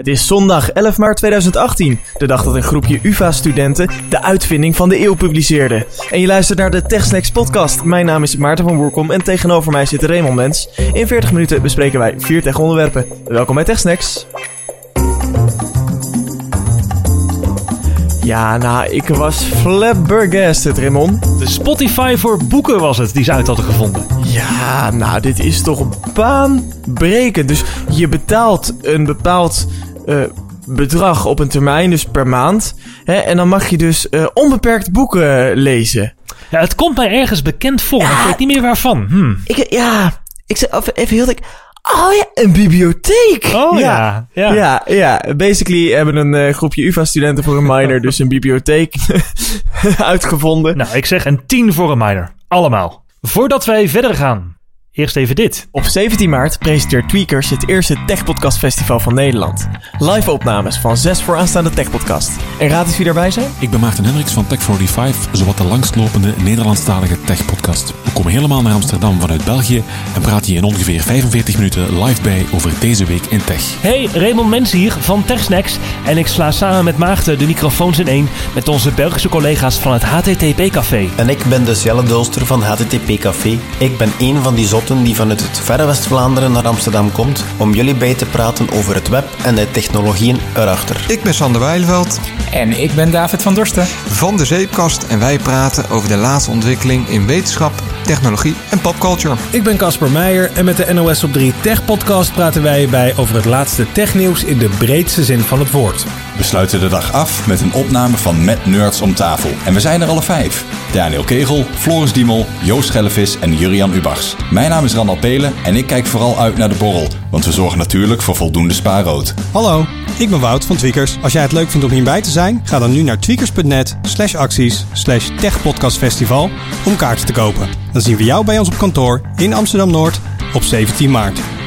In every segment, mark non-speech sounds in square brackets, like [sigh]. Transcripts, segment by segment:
Het is zondag 11 maart 2018, de dag dat een groepje UvA-studenten de uitvinding van de eeuw publiceerde. En je luistert naar de TechSnacks podcast. Mijn naam is Maarten van Woerkom en tegenover mij zit Raymond Mens. In 40 minuten bespreken wij vier tech-onderwerpen. Welkom bij TechSnacks. Ja, nou, ik was flabbergasted, Raymond. De Spotify voor boeken was het die ze uit hadden gevonden. Ja, nou, dit is toch baanbrekend. Dus je betaalt een bepaald uh, bedrag op een termijn, dus per maand. Hè, en dan mag je dus uh, onbeperkt boeken lezen. Ja, het komt mij ergens bekend voor, ik weet niet meer waarvan. Hm. Ik, ja, ik zeg even heel dik. Oh ja, een bibliotheek. Oh ja. Ja, ja. ja, Basically hebben een uh, groepje UvA-studenten voor een minor dus een bibliotheek [laughs] uitgevonden. Nou, ik zeg een 10 voor een minor. Allemaal. Voordat wij verder gaan, Eerst even dit. Op 17 maart presenteert Tweakers het eerste Tech Podcast Festival van Nederland. Live opnames van zes vooraanstaande Tech Podcast. En raad eens wie daarbij zijn? Ik ben Maarten Hendricks van Tech45, zowat de langstlopende Nederlandstalige Tech Podcast. We komen helemaal naar Amsterdam vanuit België en praten je in ongeveer 45 minuten live bij over deze week in Tech. Hey, Raymond Mens hier van TechSnacks en ik sla samen met Maarten de microfoons in één met onze Belgische collega's van het HTTP Café. En ik ben dus Jelle Dulster van HTTP Café. Ik ben één van die zotten die vanuit het verre West-Vlaanderen naar Amsterdam komt om jullie bij te praten over het web en de technologieën erachter. Ik ben Sander Weilveld. En ik ben David van Dorsten. Van de Zeepkast en wij praten over de laatste ontwikkeling in wetenschap, technologie en popculture. Ik ben Casper Meijer en met de NOS op 3 Tech Podcast praten wij bij over het laatste technieuws in de breedste zin van het woord. We sluiten de dag af met een opname van Met Nerds om tafel. En we zijn er alle vijf. Daniel Kegel, Floris Diemel, Joost Schellevis en Jurian Ubachs. Mijn naam is Randal Pelen en ik kijk vooral uit naar de borrel. Want we zorgen natuurlijk voor voldoende spaarrood. Hallo, ik ben Wout van Tweakers. Als jij het leuk vindt om hierbij te zijn, ga dan nu naar tweakers.net slash acties slash techpodcastfestival om kaarten te kopen. Dan zien we jou bij ons op kantoor in Amsterdam-Noord op 17 maart.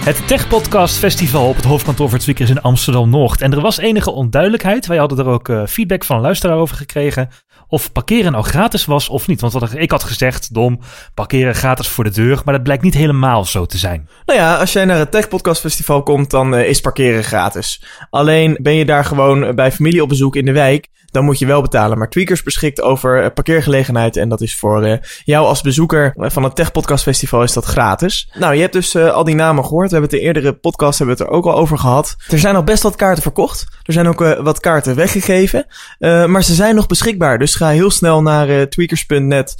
Het Tech Podcast Festival op het hoofdkantoor van Tweakers in Amsterdam-Noord. En er was enige onduidelijkheid. Wij hadden er ook uh, feedback van luisteraar over gekregen. Of parkeren nou gratis was of niet. Want ik had gezegd, dom, parkeren gratis voor de deur. Maar dat blijkt niet helemaal zo te zijn. Nou ja, als jij naar het Tech Podcast Festival komt, dan uh, is parkeren gratis. Alleen ben je daar gewoon bij familie op bezoek in de wijk dan moet je wel betalen. Maar Tweakers beschikt over uh, parkeergelegenheid. En dat is voor jou als bezoeker van het Tech Podcast Festival is dat gratis. Nou, je hebt dus al die namen gehoord. We hebben het de eerdere podcast hebben we het er ook al over gehad. Er zijn al best wat kaarten verkocht. Er zijn ook wat kaarten weggegeven. maar ze zijn nog beschikbaar. Dus ga heel snel naar tweakers.net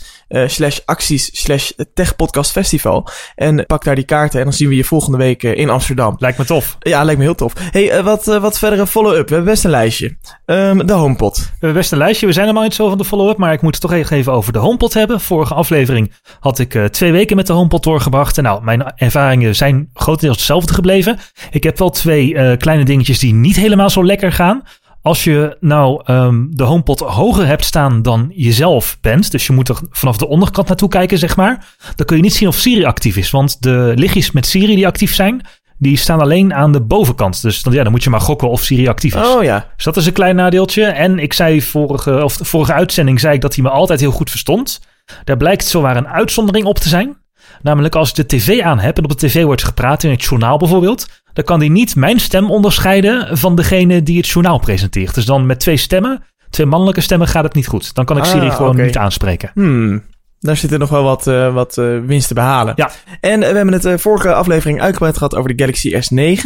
slash acties slash Tech Podcast Festival. En pak daar die kaarten. En dan zien we je volgende week in Amsterdam. Lijkt me tof. Ja, lijkt me heel tof. hey, wat, wat verdere follow-up. We hebben best een lijstje. Um, de HomePod. We hebben best een lijstje. We zijn helemaal niet zo van de follow-up, maar ik moet het toch even over de HomePod hebben. Vorige aflevering had ik uh, twee weken met de HomePod doorgebracht. En nou, mijn ervaringen zijn grotendeels hetzelfde gebleven. Ik heb wel twee uh, kleine dingetjes die niet helemaal zo lekker gaan. Als je nou um, de HomePod hoger hebt staan dan jezelf bent, dus je moet er vanaf de onderkant naartoe kijken, zeg maar, dan kun je niet zien of Siri actief is. Want de lichtjes met Siri die actief zijn, die staan alleen aan de bovenkant. Dus dan, ja, dan moet je maar gokken of Siri actief is. Oh ja. Dus dat is een klein nadeeltje. En ik zei vorige, of vorige uitzending zei ik dat hij me altijd heel goed verstond. Daar blijkt zowaar een uitzondering op te zijn. Namelijk als ik de tv aan heb en op de tv wordt gepraat in het journaal bijvoorbeeld. Dan kan hij niet mijn stem onderscheiden van degene die het journaal presenteert. Dus dan met twee stemmen, twee mannelijke stemmen gaat het niet goed. Dan kan ik Siri ah, gewoon niet aanspreken. Hmm. Daar zit er nog wel wat, uh, wat uh, winst te behalen. Ja. En uh, we hebben het uh, vorige aflevering uitgebreid gehad over de Galaxy S9.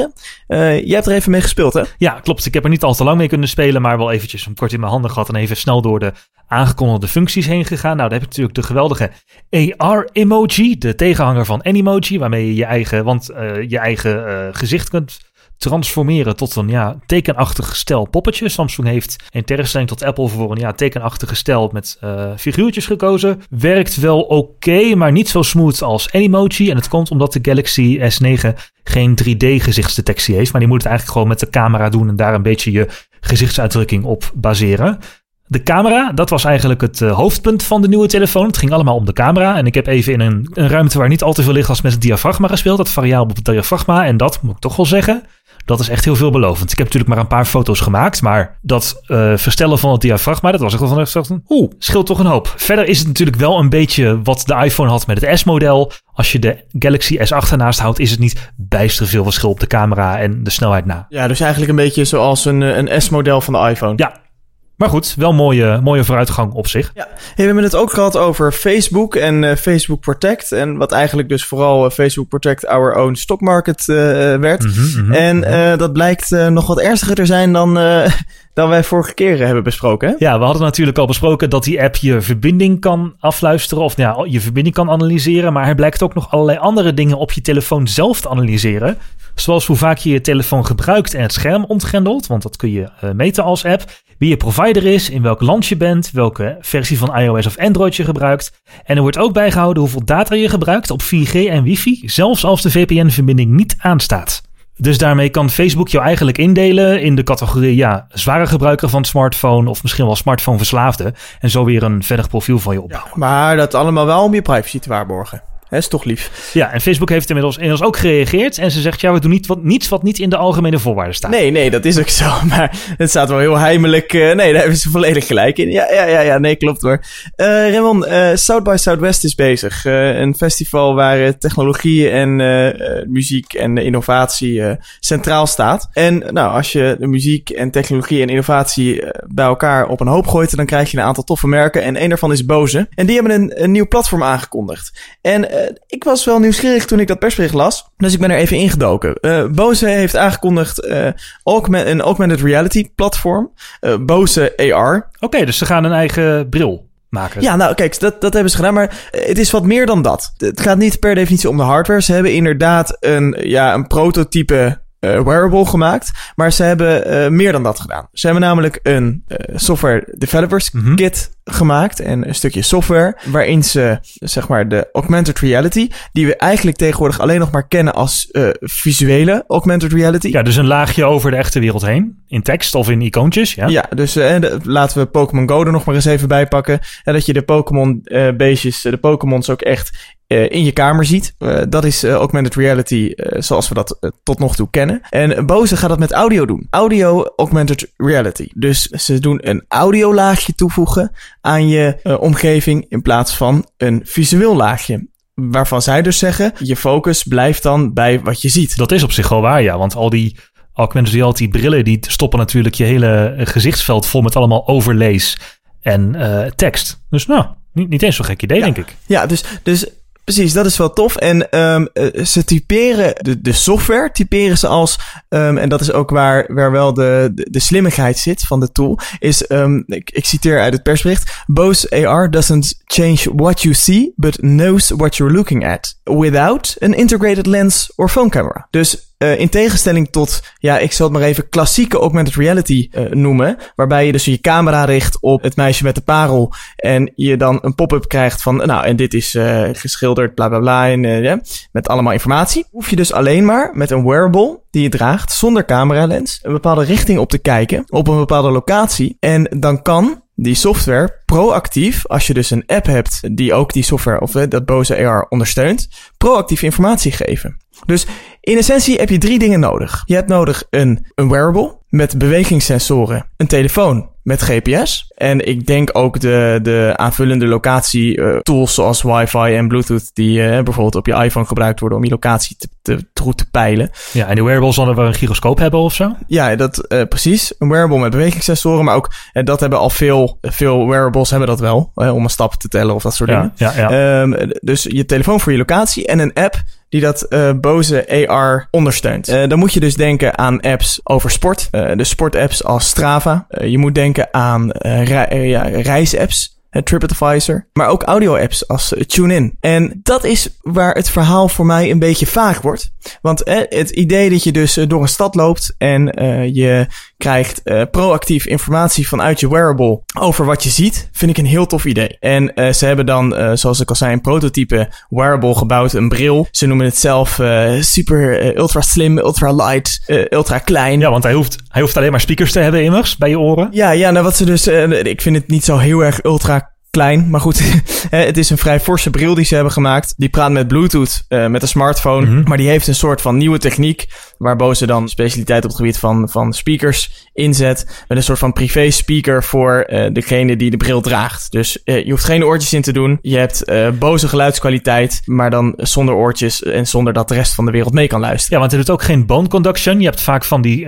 jij hebt er even mee gespeeld, hè? Ja, klopt. Ik heb er niet al te lang mee kunnen spelen, maar wel eventjes een kort in mijn handen gehad en even snel door de aangekondigde functies heen gegaan. Nou, daar heb ik natuurlijk de geweldige AR-emoji, de tegenhanger van Animoji, waarmee je je eigen, want je eigen gezicht kunt transformeren tot een ja, tekenachtig stel poppetje. Samsung heeft in tegenstelling tot Apple voor een ja, tekenachtige stel met uh, figuurtjes gekozen. Werkt wel oké, maar niet zo smooth als Animoji. En het komt omdat de Galaxy S9 geen 3D gezichtsdetectie heeft. Maar die moet het eigenlijk gewoon met de camera doen en daar een beetje je gezichtsuitdrukking op baseren. De camera, dat was eigenlijk het uh, hoofdpunt van de nieuwe telefoon. Het ging allemaal om de camera. En ik heb even in een, een ruimte waar niet al te veel licht was met het diafragma gespeeld. Dat variabel op het diafragma. En dat, moet ik toch wel zeggen, Dat is echt heel veelbelovend. Ik heb natuurlijk maar een paar foto's gemaakt, maar dat uh, verstellen van het diafragma, dat was echt wel van echt oeh, scheelt toch een hoop. Verder is het natuurlijk wel een beetje wat de iPhone had met het S-model. Als je de Galaxy S8 ernaast houdt, is het niet bijster veel verschil op de camera en de snelheid na. Ja, dus eigenlijk een beetje zoals een, een S-model van de iPhone. Ja, maar goed, wel mooie, mooie vooruitgang op zich. Ja, we hebben het ook gehad over Facebook en uh, Facebook Protect. En wat eigenlijk dus vooral uh, Facebook Protect Our Own Stock Market uh, werd. Mm -hmm, mm -hmm, en dat blijkt nog wat ernstiger te zijn dan, dan wij vorige keren hebben besproken. Hè? Ja, we hadden natuurlijk al besproken dat die app je verbinding kan afluisteren. Of nou ja, je verbinding kan analyseren. Maar hij blijkt ook nog allerlei andere dingen op je telefoon zelf te analyseren. Zoals hoe vaak je je telefoon gebruikt en het scherm ontgrendelt. Want dat kun je meten als app wie je provider is, in welk land je bent, welke versie van iOS of Android je gebruikt. En er wordt ook bijgehouden hoeveel data je gebruikt op 4G en wifi, zelfs als de VPN-verbinding niet aanstaat. Dus daarmee kan Facebook jou eigenlijk indelen in de categorie ja, zware gebruiker van smartphone of misschien wel smartphone verslaafde. En zo weer een verder profiel van je opbouwen. Maar dat allemaal wel om je privacy te waarborgen. Is toch lief. Ja, en Facebook heeft inmiddels, inmiddels ook gereageerd. En ze zegt, ja, we doen niet wat, niets wat niet in de algemene voorwaarden staat. Nee, nee, dat is ook zo. [laughs] Maar het staat wel heel heimelijk. Uh, nee, daar hebben ze volledig gelijk in. Ja, ja, ja, ja nee, klopt hoor. Uh, Raymond, uh, South by Southwest is bezig. een festival waar technologie en muziek en innovatie centraal staat. En nou, als je de muziek en technologie en innovatie bij elkaar op een hoop gooit, dan krijg je een aantal toffe merken. En een daarvan is Bose. En die hebben een, een nieuw platform aangekondigd. En ik was wel nieuwsgierig toen ik dat persbericht las. Dus ik ben er even ingedoken. Uh, Bose heeft aangekondigd uh, augment, een augmented reality platform. Uh, Bose AR. Oké, dus ze gaan een eigen bril maken. Ja, nou kijk, dat, dat hebben ze gedaan. Maar het is wat meer dan dat. Het gaat niet per definitie om de hardware. Ze hebben inderdaad een, ja, een prototype uh, wearable gemaakt. Maar ze hebben uh, meer dan dat gedaan. Ze hebben namelijk een uh, software developers mm -hmm. kit gemaakt en een stukje software waarin ze zeg maar de augmented reality die we eigenlijk tegenwoordig alleen nog maar kennen als visuele augmented reality. Ja, dus een laagje over de echte wereld heen in tekst of in icoontjes. Ja, ja dus de, laten we Pokémon Go er nog maar eens even bij pakken en dat je de Pokémon beestjes, de Pokémons ook echt in je kamer ziet. Uh, dat is uh, augmented reality zoals we dat tot nog toe kennen. En Bose gaat dat met audio doen. Audio augmented reality. Dus ze doen een audiolaagje toevoegen aan je omgeving in plaats van een visueel laagje. Waarvan zij dus zeggen, je focus blijft dan bij wat je ziet. Dat is op zich wel waar, ja. Want al die augmented reality brillen, die stoppen natuurlijk je hele gezichtsveld vol met allemaal overlays en tekst. Dus nou, niet, niet eens zo'n gek idee, ja. denk ik. Ja, dus, dus Precies, dat is wel tof. En um, ze typeren de, de software, typeren ze als, um, en dat is ook waar, waar wel de, de, slimmigheid zit van de tool, is, um, ik, ik citeer uit het persbericht, Bose AR doesn't change what you see, but knows what you're looking at, without an integrated lens or phone camera. Dus uh, in tegenstelling tot, ja, ik zal het maar even klassieke augmented reality uh, noemen. Waarbij je dus je camera richt op het meisje met de parel. En je dan een pop-up krijgt van, nou, en dit is uh, geschilderd, bla bla bla. En, met allemaal informatie. Hoef je dus alleen maar met een wearable die je draagt, zonder cameralens, een bepaalde richting op te kijken. Op een bepaalde locatie. En dan kan die software proactief, als je dus een app hebt die ook die software of dat Bose AR ondersteunt, proactief informatie geven. Dus in essentie heb je drie dingen nodig. Je hebt nodig een, een wearable met bewegingssensoren, een telefoon met GPS. En ik denk ook de, de aanvullende locatie uh, tools zoals wifi en bluetooth die uh, bijvoorbeeld op je iPhone gebruikt worden om je locatie te, te, goed te peilen. Ja, en de wearables zullen we een gyroscoop hebben of zo? Ja, dat uh, precies. Een wearable met bewegingssensoren, maar ook dat hebben al veel, veel wearables hebben dat wel, om een stap te tellen of dat soort ja, dingen. Ja, ja. Um, dus je telefoon voor je locatie en een app die dat uh, Bose Ondersteunt. Uh, dan moet je dus denken aan apps over sport. Uh, de sportapps als Strava. je moet denken aan re ja, reisapps. TripAdvisor, maar ook audio-apps als TuneIn. En dat is waar het verhaal voor mij een beetje vaag wordt. Want eh, het idee dat je dus door een stad loopt en uh, je krijgt uh, proactief informatie vanuit je wearable over wat je ziet, vind ik een heel tof idee. En uh, ze hebben dan, zoals ik al zei, een prototype wearable gebouwd, een bril. Ze noemen het zelf super ultra slim, ultra light, ultra klein. Ja, want hij hoeft, hij hoeft alleen maar speakers te hebben immers bij je oren. Ja, ja nou wat ze dus, ik vind het niet zo heel erg ultra klein, maar goed, [laughs] het is een vrij forse bril die ze hebben gemaakt. Die praat met Bluetooth, uh, met een smartphone, Mhm. maar die heeft een soort van nieuwe techniek, waar Bose dan specialiteit op het gebied van, van speakers inzet, met een soort van privé speaker voor uh, degene die de bril draagt. Dus uh, je hoeft geen oortjes in te doen, je hebt Bose geluidskwaliteit, maar dan zonder oortjes en zonder dat de rest van de wereld mee kan luisteren. Ja, want het doet ook geen bone conduction. Je hebt vaak van die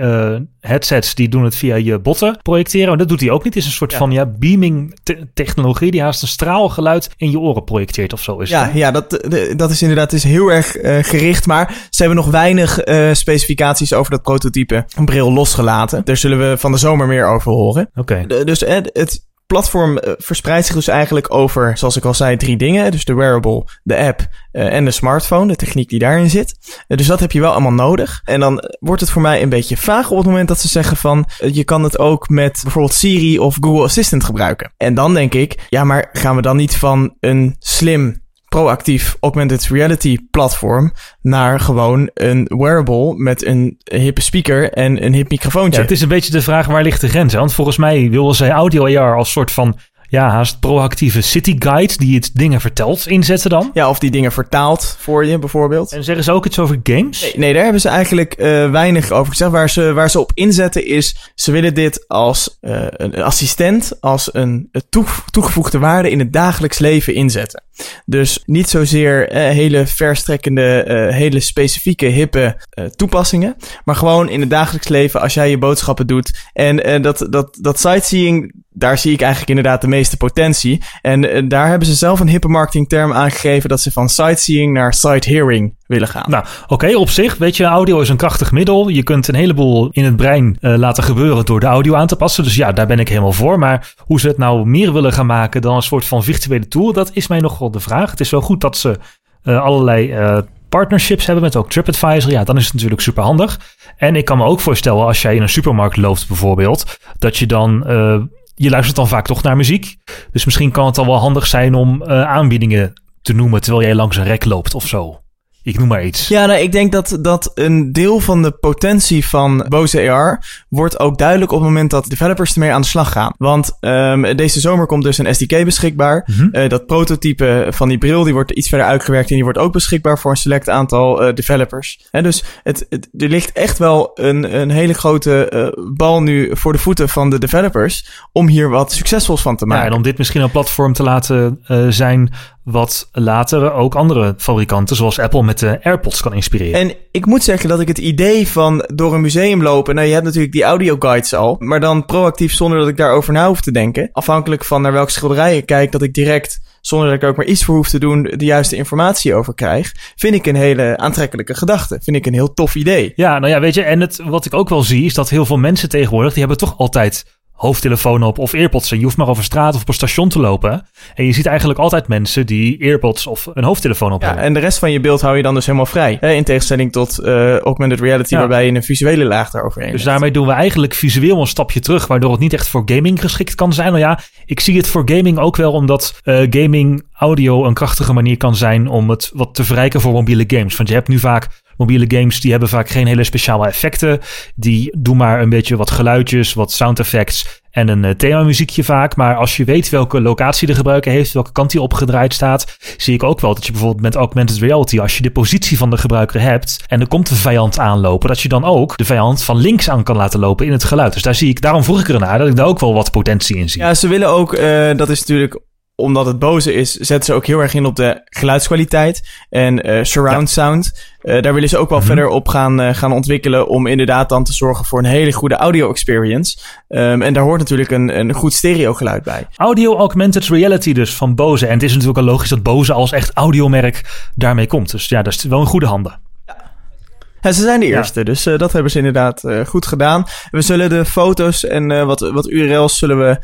headsets die doen het via je botten projecteren. Maar dat doet hij ook niet. Het is een soort ja. van ja, beaming te technologie die haast een straalgeluid in je oren projecteert of zo. Is ja, het, ja dat, de, dat is inderdaad is heel erg uh, gericht. Maar ze hebben nog weinig uh, specificaties over dat prototype bril losgelaten. Daar zullen we van de zomer meer over horen. Oké. Okay. Dus het platform uh, verspreidt zich dus eigenlijk over, zoals ik al zei, drie dingen. Dus de wearable, de app uh, en de smartphone, de techniek die daarin zit. Uh, dus dat heb je wel allemaal nodig. En dan wordt het voor mij een beetje vaag op het moment dat ze zeggen van... je kan het ook met bijvoorbeeld Siri of Google Assistant gebruiken. En dan denk ik, ja, maar gaan we dan niet van een slim proactief augmented reality platform naar gewoon een wearable met een hippe speaker en een hip microfoontje. Ja, het is een beetje de vraag waar ligt de grens? Hè? Want volgens mij willen zij audio AR als soort van ja, haast proactieve city guide die het dingen vertelt inzetten dan. Ja, of die dingen vertaalt voor je bijvoorbeeld. En zeggen ze ook iets over games? Nee, nee daar hebben ze eigenlijk uh, weinig over gezegd. Waar ze, waar ze op inzetten is, ze willen dit als uh, een assistent, als een toegevoegde waarde in het dagelijks leven inzetten. Dus niet zozeer uh, hele verstrekkende, uh, hele specifieke, hippe uh, toepassingen. Maar gewoon in het dagelijks leven als jij je boodschappen doet. En dat, dat, dat sightseeing, daar zie ik eigenlijk inderdaad de meeste potentie. En daar hebben ze zelf een hippe marketingterm aangegeven dat ze van sightseeing naar sight hearing willen gaan. Nou, oké, op zich, weet je, audio is een krachtig middel. Je kunt een heleboel in het brein uh, laten gebeuren door de audio aan te passen. Dus ja, daar ben ik helemaal voor. Maar hoe ze het nou meer willen gaan maken dan een soort van virtuele tool, dat is mij nog wel de vraag. Het is wel goed dat ze uh, allerlei uh, partnerships hebben met ook TripAdvisor. Ja, dan is het natuurlijk super handig. En ik kan me ook voorstellen, als jij in een supermarkt loopt bijvoorbeeld, dat je dan je luistert dan vaak toch naar muziek. Dus misschien kan het dan wel handig zijn om aanbiedingen te noemen terwijl jij langs een rek loopt of zo. Ik noem maar iets. Ja, nou, ik denk dat, dat een deel van de potentie van Bose AR wordt ook duidelijk op het moment dat developers ermee aan de slag gaan. Want um, deze zomer komt dus een SDK beschikbaar. Mhm. Mm -hmm. uh, dat prototype van die bril die wordt iets verder uitgewerkt en die wordt ook beschikbaar voor een select aantal uh, developers. En dus het, het, er ligt echt wel een, een hele grote uh, bal nu voor de voeten van de developers om hier wat succesvols van te maken. Ja, en om dit misschien een platform te laten zijn wat later ook andere fabrikanten zoals Apple met de AirPods kan inspireren. En ik moet zeggen dat ik het idee van door een museum lopen, nou je hebt natuurlijk die audio guides al, maar dan proactief zonder dat ik daarover na hoef te denken, afhankelijk van naar welke schilderij ik kijk, dat ik direct zonder dat ik er ook maar iets voor hoef te doen, de juiste informatie over krijg, vind ik een hele aantrekkelijke gedachte. Vind ik een heel tof idee. Ja, nou ja, weet je, en het, wat ik ook wel zie, is dat heel veel mensen tegenwoordig, die hebben toch altijd hoofdtelefoon op of earpods. En je hoeft maar over straat of op een station te lopen. En je ziet eigenlijk altijd mensen die earpods of een hoofdtelefoon op ja, hebben. En de rest van je beeld hou je dan dus helemaal vrij. Hè? In tegenstelling tot uh, augmented reality, ja. waarbij je een visuele laag daaroverheen Dus hebt. daarmee doen we eigenlijk visueel een stapje terug, waardoor het niet echt voor gaming geschikt kan zijn. Nou ja, ik zie het voor gaming ook wel, omdat uh, gaming audio een krachtige manier kan zijn om het wat te verrijken voor mobiele games. Want je hebt nu vaak mobiele games die hebben vaak geen hele speciale effecten. Die doen maar een beetje wat geluidjes, wat sound effects en een uh, themamuziekje vaak. Maar als je weet welke locatie de gebruiker heeft, welke kant die opgedraaid staat, zie ik ook wel dat je bijvoorbeeld met augmented reality, als je de positie van de gebruiker hebt en er komt een vijand aanlopen, dat je dan ook de vijand van links aan kan laten lopen in het geluid. Dus daar zie ik, daarom vroeg ik ernaar dat ik daar ook wel wat potentie in zie. Ja, ze willen ook, uh, dat is natuurlijk omdat het boze is, zetten ze ook heel erg in op de geluidskwaliteit en uh, surround ja. sound. Uh, daar willen ze ook wel mm-hmm. verder op gaan, uh, gaan ontwikkelen om inderdaad dan te zorgen voor een hele goede audio experience. Um, en daar hoort natuurlijk een, een goed stereo geluid bij. Audio augmented reality dus van Bose. En het is natuurlijk wel logisch dat Bose als echt audiomerk daarmee komt. Dus ja, dat is wel in goede handen. Ja, ze zijn de eerste, ja. dus uh, dat hebben ze inderdaad uh, goed gedaan. We zullen de foto's en uh, wat, wat URL's zullen we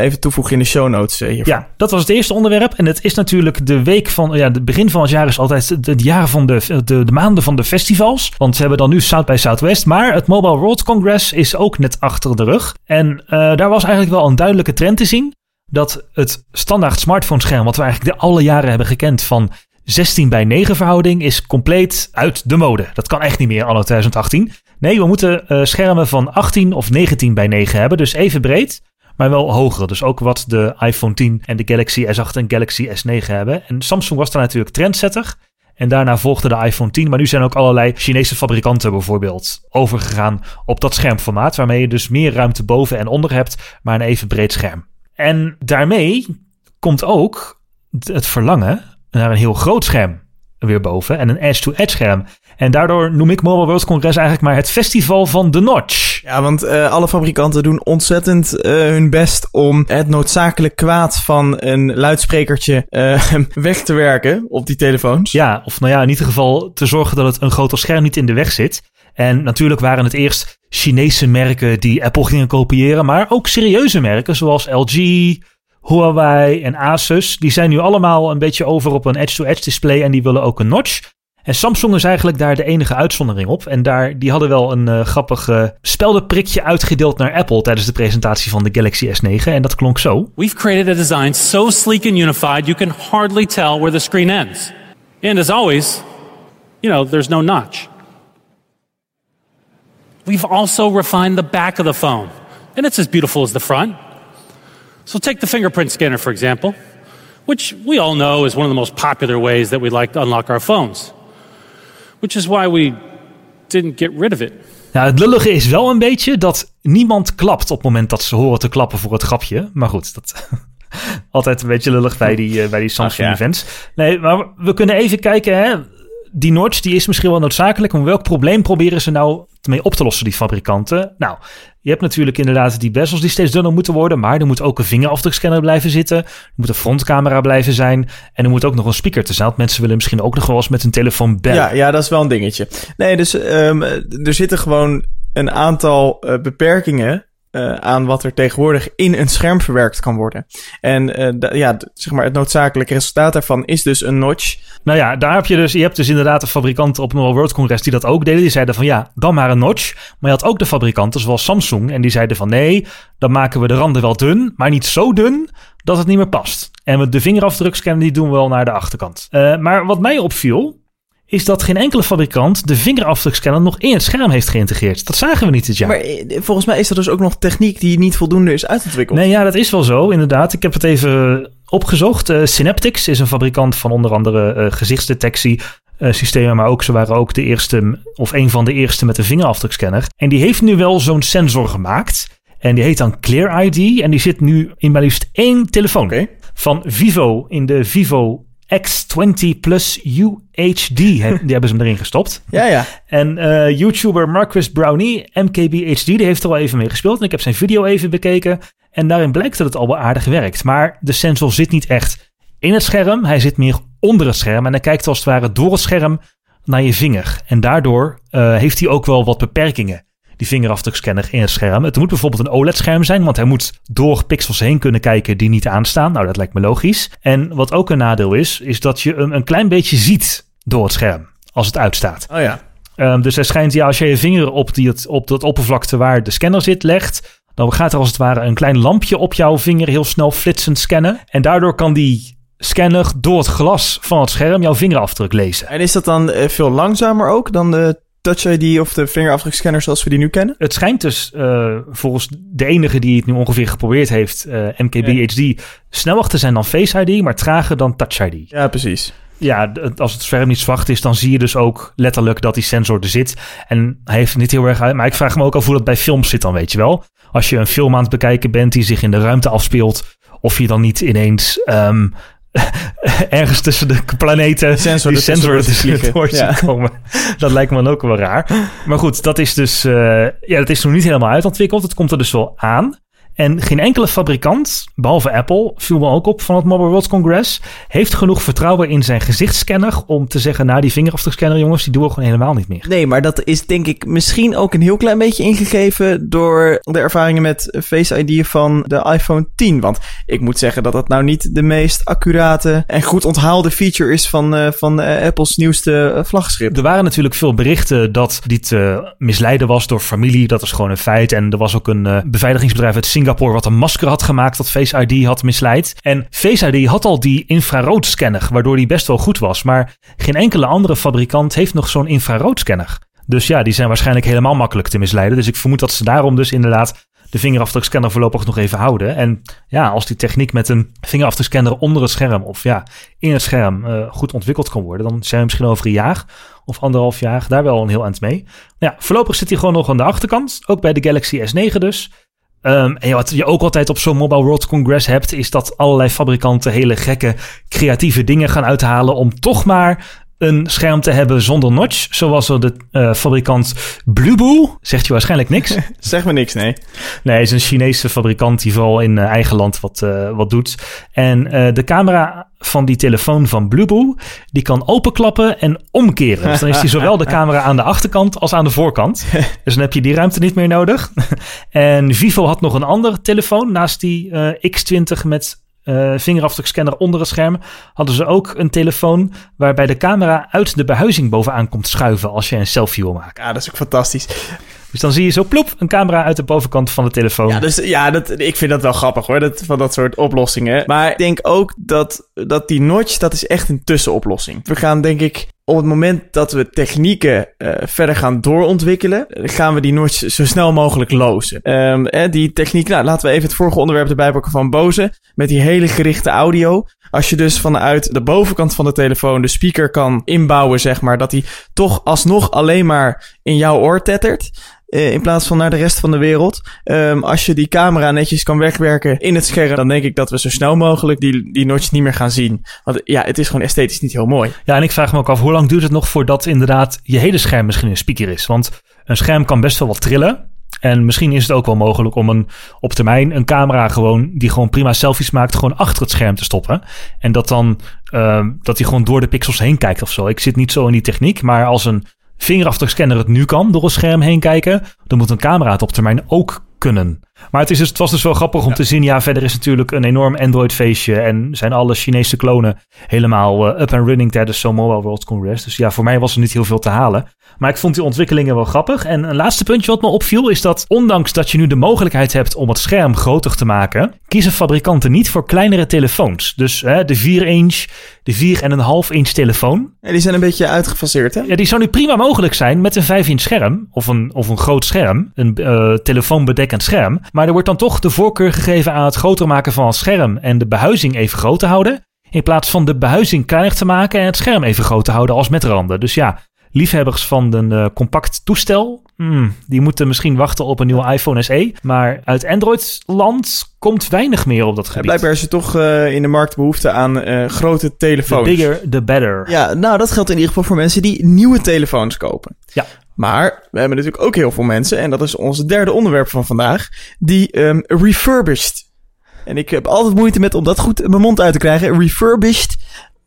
even toevoegen in de show notes hiervan. Ja, dat was het eerste onderwerp. En het is natuurlijk de week van, ja, het begin van het jaar is altijd het jaar van de, de, de maanden van de festivals. Want we hebben dan nu South by Southwest, maar het Mobile World Congress is ook net achter de rug. En daar was eigenlijk wel een duidelijke trend te zien. Dat het standaard smartphone scherm, wat we eigenlijk de alle jaren hebben gekend van 16 bij 9 verhouding is compleet uit de mode. Dat kan echt niet meer anno 2018. Nee, we moeten uh, schermen van 18 of 19 bij 9 hebben, dus even breed. maar wel hogere. Dus ook wat de iPhone 10 en de Galaxy S8 en Galaxy S9 hebben. En Samsung was daar natuurlijk trendsetter. En daarna volgde de iPhone 10. Maar nu zijn ook allerlei Chinese fabrikanten bijvoorbeeld overgegaan op dat schermformaat. Waarmee je dus meer ruimte boven en onder hebt, maar een even breed scherm. En daarmee komt ook het verlangen naar een heel groot scherm weer boven en een edge-to-edge scherm. En daardoor noem ik Mobile World Congress eigenlijk maar het festival van de notch. Ja, want uh, alle fabrikanten doen ontzettend uh, hun best om het noodzakelijk kwaad van een luidsprekertje uh, [laughs] weg te werken op die telefoons. Ja, of nou ja, in ieder geval te zorgen dat het een groter scherm niet in de weg zit. En natuurlijk waren het eerst Chinese merken die Apple gingen kopiëren, maar ook serieuze merken zoals LG, Huawei en Asus, die zijn nu allemaal een beetje over op een edge-to-edge display en die willen ook een notch. En Samsung is eigenlijk daar de enige uitzondering op. En daar, die hadden wel een uh, grappig uh, speldenprikje uitgedeeld naar Apple tijdens de presentatie van de Galaxy S9. En dat klonk zo. We've created a design so sleek and unified you can hardly tell where the screen ends. And as always, you know, there's no notch. We've also refined the back of the phone. And it's as beautiful as the front. So take the fingerprint scanner, for example, which we all know is one of the most popular ways that we like to unlock our phones. Which is why we didn't get rid of it. Ja, het lullige is wel een beetje dat niemand klapt op het moment dat ze horen te klappen voor het grapje. Maar goed, dat [laughs] altijd een beetje lullig bij die, uh, bij die Samsung Ach, ja. events. Nee, maar we kunnen even kijken. Hè. Die notch die is misschien wel noodzakelijk. Maar welk probleem proberen ze nou mee op te lossen, die fabrikanten? Nou, je hebt natuurlijk inderdaad die bezels die steeds dunner moeten worden. Maar er moet ook een vingerafdrukscanner blijven zitten. Er moet een frontcamera blijven zijn. En er moet ook nog een speaker te zijn. Mensen willen misschien ook nog wel eens met een telefoon bellen. Ja, ja dat is wel een dingetje. Nee, dus um, er zitten gewoon een aantal uh, beperkingen uh, aan wat er tegenwoordig in een scherm verwerkt kan worden. En uh, ja, zeg maar, het noodzakelijke resultaat daarvan is dus een notch. Nou ja, daar heb je dus, je hebt dus inderdaad de fabrikanten op Mobile World Congress die dat ook deden. Die zeiden van ja, dan maar een notch. Maar je had ook de fabrikanten zoals Samsung en die zeiden van nee, dan maken we de randen wel dun, maar niet zo dun dat het niet meer past. En de vingerafdrukscanner die doen we wel naar de achterkant. Uh, maar wat mij opviel, is dat geen enkele fabrikant de vingerafdrukscanner nog in het scherm heeft geïntegreerd. Dat zagen we niet dit jaar. Maar eh, volgens mij is dat dus ook nog techniek die niet voldoende is uitontwikkeld. Nee, ja, dat is wel zo, inderdaad. Ik heb het even opgezocht. Uh, Synaptics is een fabrikant van onder andere uh, gezichtsdetectie. Uh, systemen, maar ook ze waren ook de eerste, of een van de eerste met een vingerafdrukscanner. En die heeft nu wel zo'n sensor gemaakt. En die heet dan Clear ID. En die zit nu in maar liefst één telefoon. Okay. Van Vivo in de Vivo X20 Plus UHD. die [laughs] hebben ze hem erin gestopt. Ja, ja. En uh, YouTuber Marcus Brownie, MKBHD, die heeft er al even mee gespeeld. En ik heb zijn video even bekeken. En daarin blijkt dat het al wel aardig werkt. Maar de sensor zit niet echt in het scherm. Hij zit meer onder het scherm. En hij kijkt als het ware door het scherm naar je vinger. En daardoor uh, heeft hij ook wel wat beperkingen die vingerafdrukscanner in het scherm. Het moet bijvoorbeeld een OLED-scherm zijn, want hij moet door pixels heen kunnen kijken die niet aanstaan. Nou, dat lijkt me logisch. En wat ook een nadeel is, is dat je hem een klein beetje ziet door het scherm als het uitstaat. Oh ja. Um, dus hij schijnt, ja, als je je vinger op, die, op dat oppervlakte waar de scanner zit legt, dan gaat er als het ware een klein lampje op jouw vinger heel snel flitsend scannen. En daardoor kan die scanner door het glas van het scherm jouw vingerafdruk lezen. En is dat dan uh, veel langzamer ook dan de Touch ID of de vingerafdrukscanner zoals we die nu kennen? Het schijnt dus uh, volgens de enige die het nu ongeveer geprobeerd heeft, uh, MKBHD, ja. sneller te zijn dan Face ID, maar trager dan Touch ID. Ja, precies. Ja, als het scherm niet zwart is, dan zie je dus ook letterlijk dat die sensor er zit. En hij heeft niet heel erg uit. Maar ik vraag me ook af hoe dat bij films zit dan, weet je wel. Als je een film aan het bekijken bent die zich in de ruimte afspeelt, of je dan niet ineens um, [laughs] ergens tussen de planeten sensor, die sensor er door ja. komen. [laughs] Dat lijkt me dan ook wel raar. Maar goed, dat is dus uh, ja, dat is nog niet helemaal uitontwikkeld. Het komt er dus wel aan. En geen enkele fabrikant, behalve Apple, viel me ook op van het Mobile World Congress, heeft genoeg vertrouwen in zijn gezichtscanner om te zeggen, nou die vingerafdrukscanner jongens, die doen we gewoon helemaal niet meer. Nee, maar dat is denk ik misschien ook een heel klein beetje ingegeven door de ervaringen met Face ID van de iPhone 10. Want ik moet zeggen dat dat nou niet de meest accurate en goed onthaalde feature is van, uh, van uh, Apples nieuwste uh, vlaggenschip. Er waren natuurlijk veel berichten dat dit misleiden was door familie, dat is gewoon een feit. En er was ook een beveiligingsbedrijf uit Singapore Wat een masker had gemaakt dat Face ID had misleid. En Face ID had al die infraroodscanner, waardoor die best wel goed was. Maar geen enkele andere fabrikant heeft nog zo'n infraroodscanner. Dus ja, die zijn waarschijnlijk helemaal makkelijk te misleiden. Dus ik vermoed dat ze daarom dus inderdaad de vingerafdrukscanner voorlopig nog even houden. En ja, als die techniek met een vingerafdrukscanner onder het scherm of ja, in het scherm uh, goed ontwikkeld kan worden, dan zijn we misschien over een jaar of anderhalf jaar daar wel een heel eind mee. Nou ja, voorlopig zit hij gewoon nog aan de achterkant, ook bij de Galaxy S9 dus. Um, en wat je ook altijd op zo'n Mobile World Congress hebt, is dat allerlei fabrikanten hele gekke creatieve dingen gaan uithalen om toch maar een scherm te hebben zonder notch. Zoals er de uh, fabrikant Blueboo. Zegt je waarschijnlijk niks. [laughs] zeg me niks, nee. Nee, het is een Chinese fabrikant die vooral in uh, eigen land wat, uh, wat doet. En de camera van die telefoon van Blueboo, die kan openklappen en omkeren. Dus dan is die zowel de camera aan de achterkant als aan de voorkant. [laughs] Dus dan heb je die ruimte niet meer nodig. [laughs] en Vivo had nog een andere telefoon naast die X20 met vingerafdrukscanner onder het scherm, hadden ze ook een telefoon waarbij de camera uit de behuizing bovenaan komt schuiven als je een selfie wil maken. Ja, dat is ook fantastisch. Dus dan zie je zo ploep een camera uit de bovenkant van de telefoon. Ja, dus, ja dat, ik vind dat wel grappig hoor, dat, van dat soort oplossingen. Maar ik denk ook dat, dat die notch, dat is echt een tussenoplossing. We gaan denk ik op het moment dat we technieken uh, verder gaan doorontwikkelen, gaan we die notch zo snel mogelijk lozen. Um, eh, die techniek, nou laten we even het vorige onderwerp erbij pakken van Bose, met die hele gerichte audio. Als je dus vanuit de bovenkant van de telefoon de speaker kan inbouwen, zeg maar, dat die toch alsnog alleen maar in jouw oor tettert. Uh, in plaats van naar de rest van de wereld. Um, als je die camera netjes kan wegwerken in het scherm, dan denk ik dat we zo snel mogelijk die, die notch niet meer gaan zien. Want ja, het is gewoon esthetisch niet heel mooi. Ja, en ik vraag me ook af, hoe lang duurt het nog voordat inderdaad je hele scherm misschien een speaker is? Want een scherm kan best wel wat trillen. En misschien is het ook wel mogelijk om een, op termijn een camera gewoon, die gewoon prima selfies maakt, gewoon achter het scherm te stoppen. En dat dan, uh, dat hij gewoon door de pixels heen kijkt of zo. Ik zit niet zo in die techniek, maar als een vingerafdrukscanner het nu kan door een scherm heen kijken, dan moet een camera het op termijn ook kunnen. Maar het, is dus, het was dus wel grappig om te zien. Ja, verder is natuurlijk een enorm Android-feestje. En zijn alle Chinese klonen helemaal uh, up and running tijdens zo'n Mobile World Congress. Dus ja, voor mij was er niet heel veel te halen. Maar ik vond die ontwikkelingen wel grappig. En een laatste puntje wat me opviel is dat ondanks dat je nu de mogelijkheid hebt om het scherm groter te maken, kiezen fabrikanten niet voor kleinere telefoons. Dus hè, de 4-inch, de 4,5 inch telefoon. Ja, die zijn een beetje uitgefaseerd, hè? Ja, die zou nu prima mogelijk zijn met een 5 inch scherm of een, of een groot scherm, een uh, telefoonbedekkend scherm. Maar er wordt dan toch de voorkeur gegeven aan het groter maken van het scherm en de behuizing even groot te houden. In plaats van de behuizing kleiner te maken en het scherm even groot te houden als met randen. Dus ja, liefhebbers van een uh, compact toestel, hmm, die moeten misschien wachten op een nieuwe iPhone SE. Maar uit Android-land komt weinig meer op dat gebied. Ja, blijkbaar is er toch uh, in de markt behoefte aan uh, grote telefoons. The bigger, the better. Ja, nou dat geldt in ieder geval voor mensen die nieuwe telefoons kopen. Ja. Maar we hebben natuurlijk ook heel veel mensen, en dat is ons derde onderwerp van vandaag, die um, refurbished. En ik heb altijd moeite met om dat goed in mijn mond uit te krijgen. Refurbished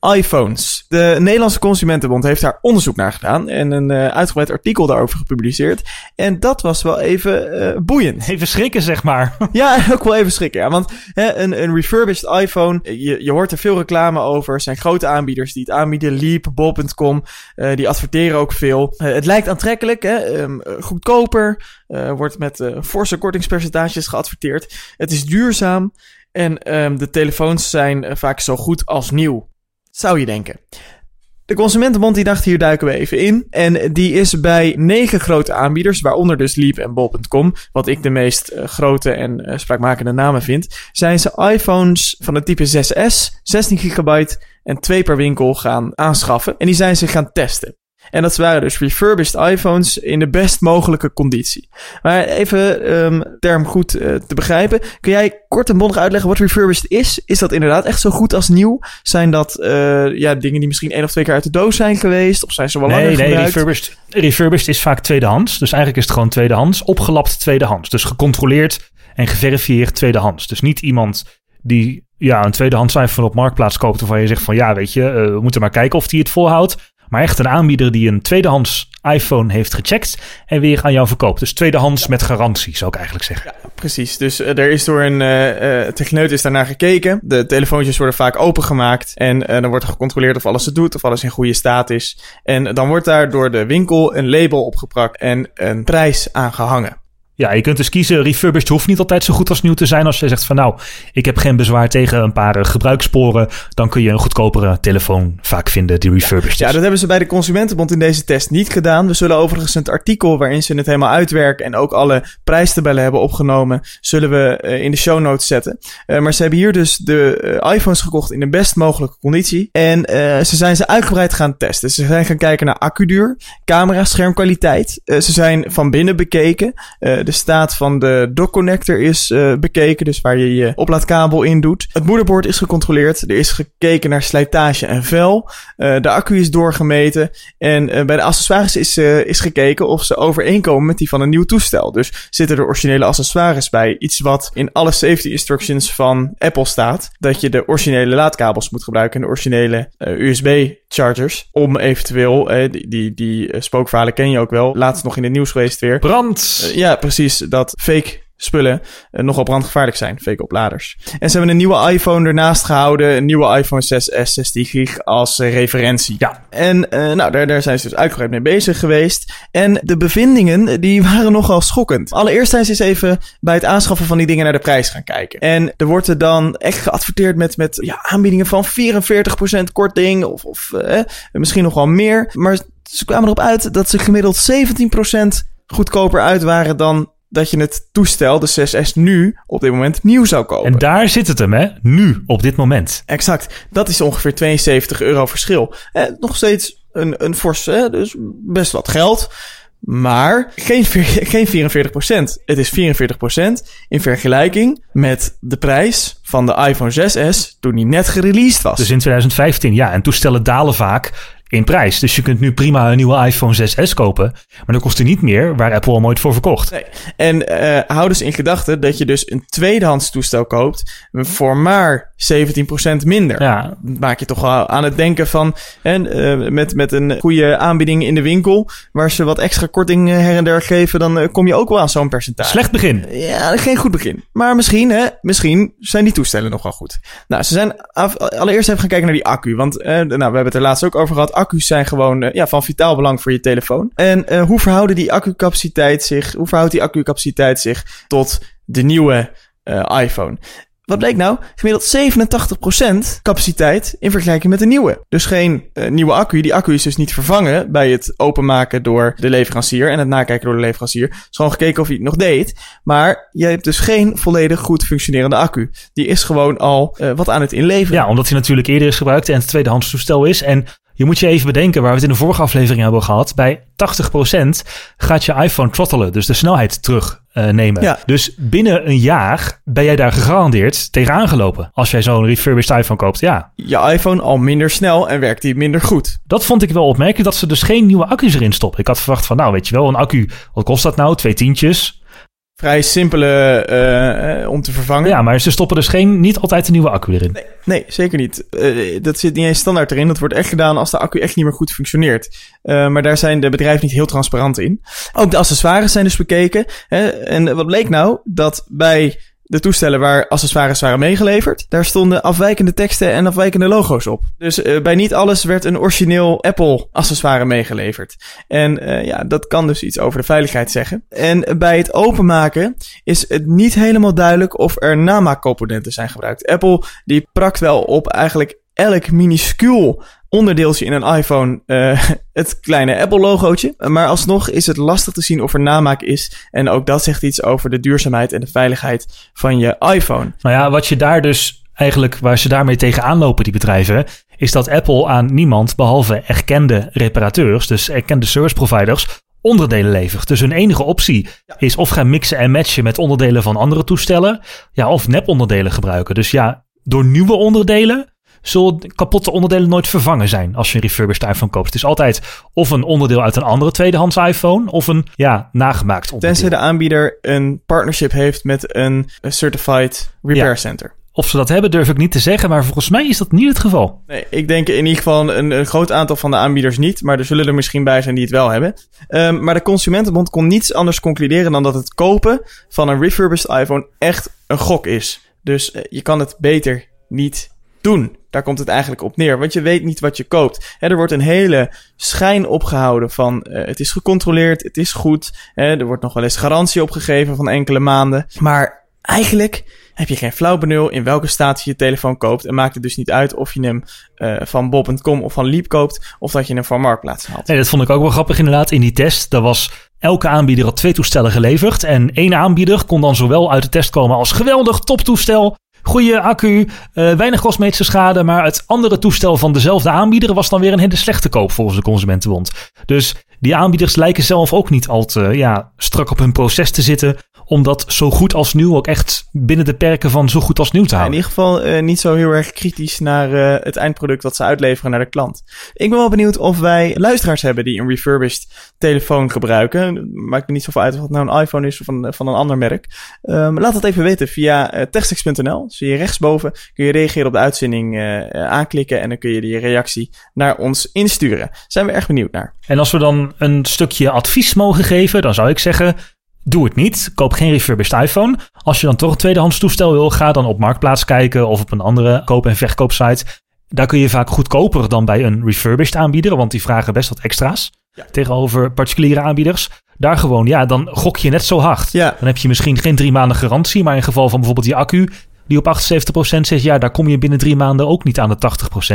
iPhones. De Nederlandse Consumentenbond heeft daar onderzoek naar gedaan en een uh, uitgebreid artikel daarover gepubliceerd. En dat was wel even uh, boeiend. [laughs] Even schrikken, zeg maar. [laughs] ja, ook wel even schrikken. Ja, want hè, een, een refurbished iPhone, je, je hoort er veel reclame over. Er zijn grote aanbieders die het aanbieden. Leap, Bol.com, uh, die adverteren ook veel. het lijkt aantrekkelijk, hè, um, goedkoper, wordt met forse kortingspercentages geadverteerd. Het is duurzaam. En um, de telefoons zijn vaak zo goed als nieuw. Zou je denken. De Consumentenbond die dacht hier duiken we even in. En die is bij negen grote aanbieders, waaronder dus Leap en Bol.com, wat ik de meest uh, grote en uh, spraakmakende namen vind, zijn ze iPhones van het type 6S, 16 gigabyte en twee per winkel gaan aanschaffen. En die zijn ze gaan testen. En dat waren dus refurbished iPhones in de best mogelijke conditie. Maar even um, term goed uh, te begrijpen. Kun jij kort en bondig uitleggen wat refurbished is? Is dat inderdaad echt zo goed als nieuw? Zijn dat uh, ja, dingen die misschien één of twee keer uit de doos zijn geweest? Of zijn ze wel nee, langer nee, gebruikt? refurbished, refurbished is vaak tweedehands. Dus eigenlijk is het gewoon tweedehands. Opgelapt tweedehands. Dus gecontroleerd en geverifieerd tweedehands. Dus niet iemand die ja, een tweedehands iPhone op Marktplaats koopt... waarvan je zegt van ja, weet je, uh, we moeten maar kijken of die het volhoudt. Maar echt een aanbieder die een tweedehands iPhone heeft gecheckt en weer aan jou verkoopt. Dus tweedehands met garantie, zou ik eigenlijk zeggen. Ja, precies. Dus uh, er is door een uh, techneut is daarnaar gekeken. De telefoontjes worden vaak opengemaakt en dan wordt er gecontroleerd of alles het doet, of alles in goede staat is. En dan wordt daar door de winkel een label opgeplakt en een prijs aangehangen. Ja, je kunt dus kiezen. Refurbished hoeft niet altijd zo goed als nieuw te zijn. Als je zegt van nou, ik heb geen bezwaar tegen een paar eh, gebruikssporen. Dan kun je een goedkopere telefoon vaak vinden die refurbished is. Ja, dat hebben ze bij de Consumentenbond in deze test niet gedaan. We zullen overigens het artikel waarin ze het helemaal uitwerken en ook alle prijstabellen hebben opgenomen, zullen we eh, in de show notes zetten. Eh, maar ze hebben hier dus de iPhones gekocht in de best mogelijke conditie. En ze zijn ze uitgebreid gaan testen. Ze zijn gaan kijken naar accuduur, camera, schermkwaliteit. Ze zijn van binnen bekeken. De staat van de dock connector is eh, bekeken, dus waar je je oplaadkabel in doet. Het moederbord is gecontroleerd. Er is gekeken naar slijtage en vel. Eh, de accu is doorgemeten. En eh, bij de accessoires is, is gekeken of ze overeenkomen met die van een nieuw toestel. Dus zitten er originele accessoires bij. Iets wat in alle safety instructions van Apple staat. Dat je de originele laadkabels moet gebruiken en de originele USB-chargers. Om eventueel, die, die, die spookverhalen ken je ook wel. Laatst nog in het nieuws geweest weer. Brand! Ja, precies. Dat fake spullen uh, nogal brandgevaarlijk zijn, fake opladers. En ze hebben een nieuwe iPhone ernaast gehouden, een nieuwe iPhone 6s 16 gig als uh, referentie. Ja. En uh, nou, daar, daar zijn ze dus uitgebreid mee bezig geweest. En de bevindingen, die waren nogal schokkend. Allereerst zijn ze eens even bij het aanschaffen van die dingen naar de prijs gaan kijken. En er wordt er dan echt geadverteerd met, met ja, aanbiedingen van 44% korting of, of misschien nog wel meer. Maar ze kwamen erop uit dat ze gemiddeld 17% goedkoper uit waren dan dat je het toestel, de 6S, nu op dit moment nieuw zou kopen. En daar zit het hem, hè? Nu, op dit moment. Exact. Dat is ongeveer 72 euro verschil. Eh, nog steeds een, een fors, eh, dus best wat geld. Maar geen, [laughs] geen 44% Het is 44% in vergelijking met de prijs van de iPhone 6S toen die net gereleased was. Dus in 2015, ja. En toestellen dalen vaak in prijs. Dus je kunt nu prima een nieuwe iPhone 6S kopen. Maar dan kost hij niet meer waar Apple al nooit voor verkocht. Nee. En uh, hou dus in gedachten dat je dus een tweedehands toestel koopt voor maar 17% minder. Ja. Maak je toch wel aan het denken van en, uh, met, met een goede aanbieding in de winkel, waar ze wat extra korting her en der geven, dan uh, kom je ook wel aan zo'n percentage. Slecht begin. Ja, geen goed begin. Maar misschien, hè, misschien zijn die toestellen nog wel goed. Nou, ze zijn af, allereerst even gaan kijken naar die accu. Want nou, we hebben het er laatst ook over gehad accu's zijn gewoon uh, ja, van vitaal belang voor je telefoon. En uh, hoe verhouden die accucapaciteit zich, hoe verhoudt die accucapaciteit zich tot de nieuwe uh, iPhone? Wat bleek nou? Gemiddeld 87% capaciteit in vergelijking met de nieuwe. Dus geen nieuwe accu. Die accu is dus niet vervangen bij het openmaken door de leverancier en het nakijken door de leverancier. Het is gewoon gekeken of hij het nog deed. Maar je hebt dus geen volledig goed functionerende accu. Die is gewoon al wat aan het inleveren. Ja, omdat hij natuurlijk eerder is gebruikt en het tweedehands toestel is. En je moet je even bedenken, waar we het in de vorige aflevering hebben gehad. Bij 80% gaat je iPhone throttelen, dus de snelheid terugnemen. Uh, ja. Dus binnen een jaar ben jij daar gegarandeerd tegenaan gelopen. Als jij zo'n refurbished iPhone koopt, ja. Je iPhone al minder snel en werkt die minder goed. Dat vond ik wel opmerkelijk, dat ze dus geen nieuwe accu's erin stoppen. Ik had verwacht van, nou weet je wel, een accu, wat kost dat nou? Twee tientjes vrij simpele uh, om te vervangen. Ja, maar ze stoppen dus geen, niet altijd een nieuwe accu erin. Nee, nee zeker niet. Uh, dat zit niet eens standaard erin. Dat wordt echt gedaan als de accu echt niet meer goed functioneert. Uh, maar daar zijn de bedrijven niet heel transparant in. Ook de accessoires zijn dus bekeken. Hè? En wat bleek nou? Dat bij de toestellen waar accessoires waren meegeleverd, daar stonden afwijkende teksten en afwijkende logo's op. Dus uh, bij niet alles werd een origineel Apple accessoire meegeleverd. En uh, ja, dat kan dus iets over de veiligheid zeggen. En bij het openmaken is het niet helemaal duidelijk of er namaakcomponenten zijn gebruikt. Apple die prakt wel op eigenlijk elk minuscuul onderdeeltje in een iPhone uh, [laughs] het kleine Apple-logootje. Maar alsnog is het lastig te zien of er namaak is. En ook dat zegt iets over de duurzaamheid en de veiligheid van je iPhone. Nou ja, wat je daar dus eigenlijk, waar ze daarmee tegenaan lopen, die bedrijven, is dat Apple aan niemand, behalve erkende reparateurs, dus erkende service providers, onderdelen levert. Dus hun enige optie ja. is of gaan mixen en matchen met onderdelen van andere toestellen, ja, of nep-onderdelen gebruiken. Dus ja, door nieuwe onderdelen zullen kapotte onderdelen nooit vervangen zijn als je een refurbished iPhone koopt. Het is altijd of een onderdeel uit een andere tweedehands iPhone of een ja, nagemaakt onderdeel. Tenzij de aanbieder een partnership heeft met een certified repair ja. center. Of ze dat hebben, durf ik niet te zeggen, maar volgens mij is dat niet het geval. Nee, ik denk in ieder geval een, een groot aantal van de aanbieders niet, maar er zullen er misschien bij zijn die het wel hebben. Um, maar de Consumentenbond kon niets anders concluderen dan dat het kopen van een refurbished iPhone echt een gok is. Dus uh, je kan het beter niet doen. Daar komt het eigenlijk op neer. Want je weet niet wat je koopt. Er wordt een hele schijn opgehouden van uh, het is gecontroleerd, het is goed. Er wordt nog wel eens garantie opgegeven van enkele maanden. Maar eigenlijk heb je geen flauw benul in welke staat je je telefoon koopt. En maakt het dus niet uit of je hem uh, van bob.com of van Leap koopt. Of dat je hem van Marktplaats haalt. Nee, dat vond ik ook wel grappig inderdaad. In die test, daar was elke aanbieder had twee toestellen geleverd. En één aanbieder kon dan zowel uit de test komen als geweldig toptoestel. Goede accu, uh, weinig cosmetische schade. Maar het andere toestel van dezelfde aanbieder was dan weer een hele slechte koop volgens de Consumentenbond. Dus die aanbieders lijken zelf ook niet al te ja, strak op hun proces te zitten om dat zo goed als nieuw ook echt binnen de perken van zo goed als nieuw te houden. in ieder geval uh, niet zo heel erg kritisch naar uh, het eindproduct dat ze uitleveren naar de klant. Ik ben wel benieuwd of wij luisteraars hebben die een refurbished telefoon gebruiken. Maakt me niet zoveel uit of het nou een iPhone is of van, van een ander merk. Um, laat dat even weten via uh. Zie je rechtsboven kun je reageren op de uitzending aanklikken en dan kun je die reactie naar ons insturen. Zijn we erg benieuwd naar. En als we dan een stukje advies mogen geven, dan zou ik zeggen Doe het niet. Koop geen refurbished iPhone. Als je dan toch een tweedehands toestel wil, ga dan op Marktplaats kijken of op een andere koop- en verkoopsite. Daar kun je vaak goedkoper dan bij een refurbished aanbieder, want die vragen best wat extra's. Ja. Tegenover particuliere aanbieders. Daar gewoon, ja, dan gok je net zo hard. Ja. Dan heb je misschien geen drie maanden garantie, maar in geval van bijvoorbeeld die accu, die op 78% zegt, ja, daar kom je binnen drie maanden ook niet aan de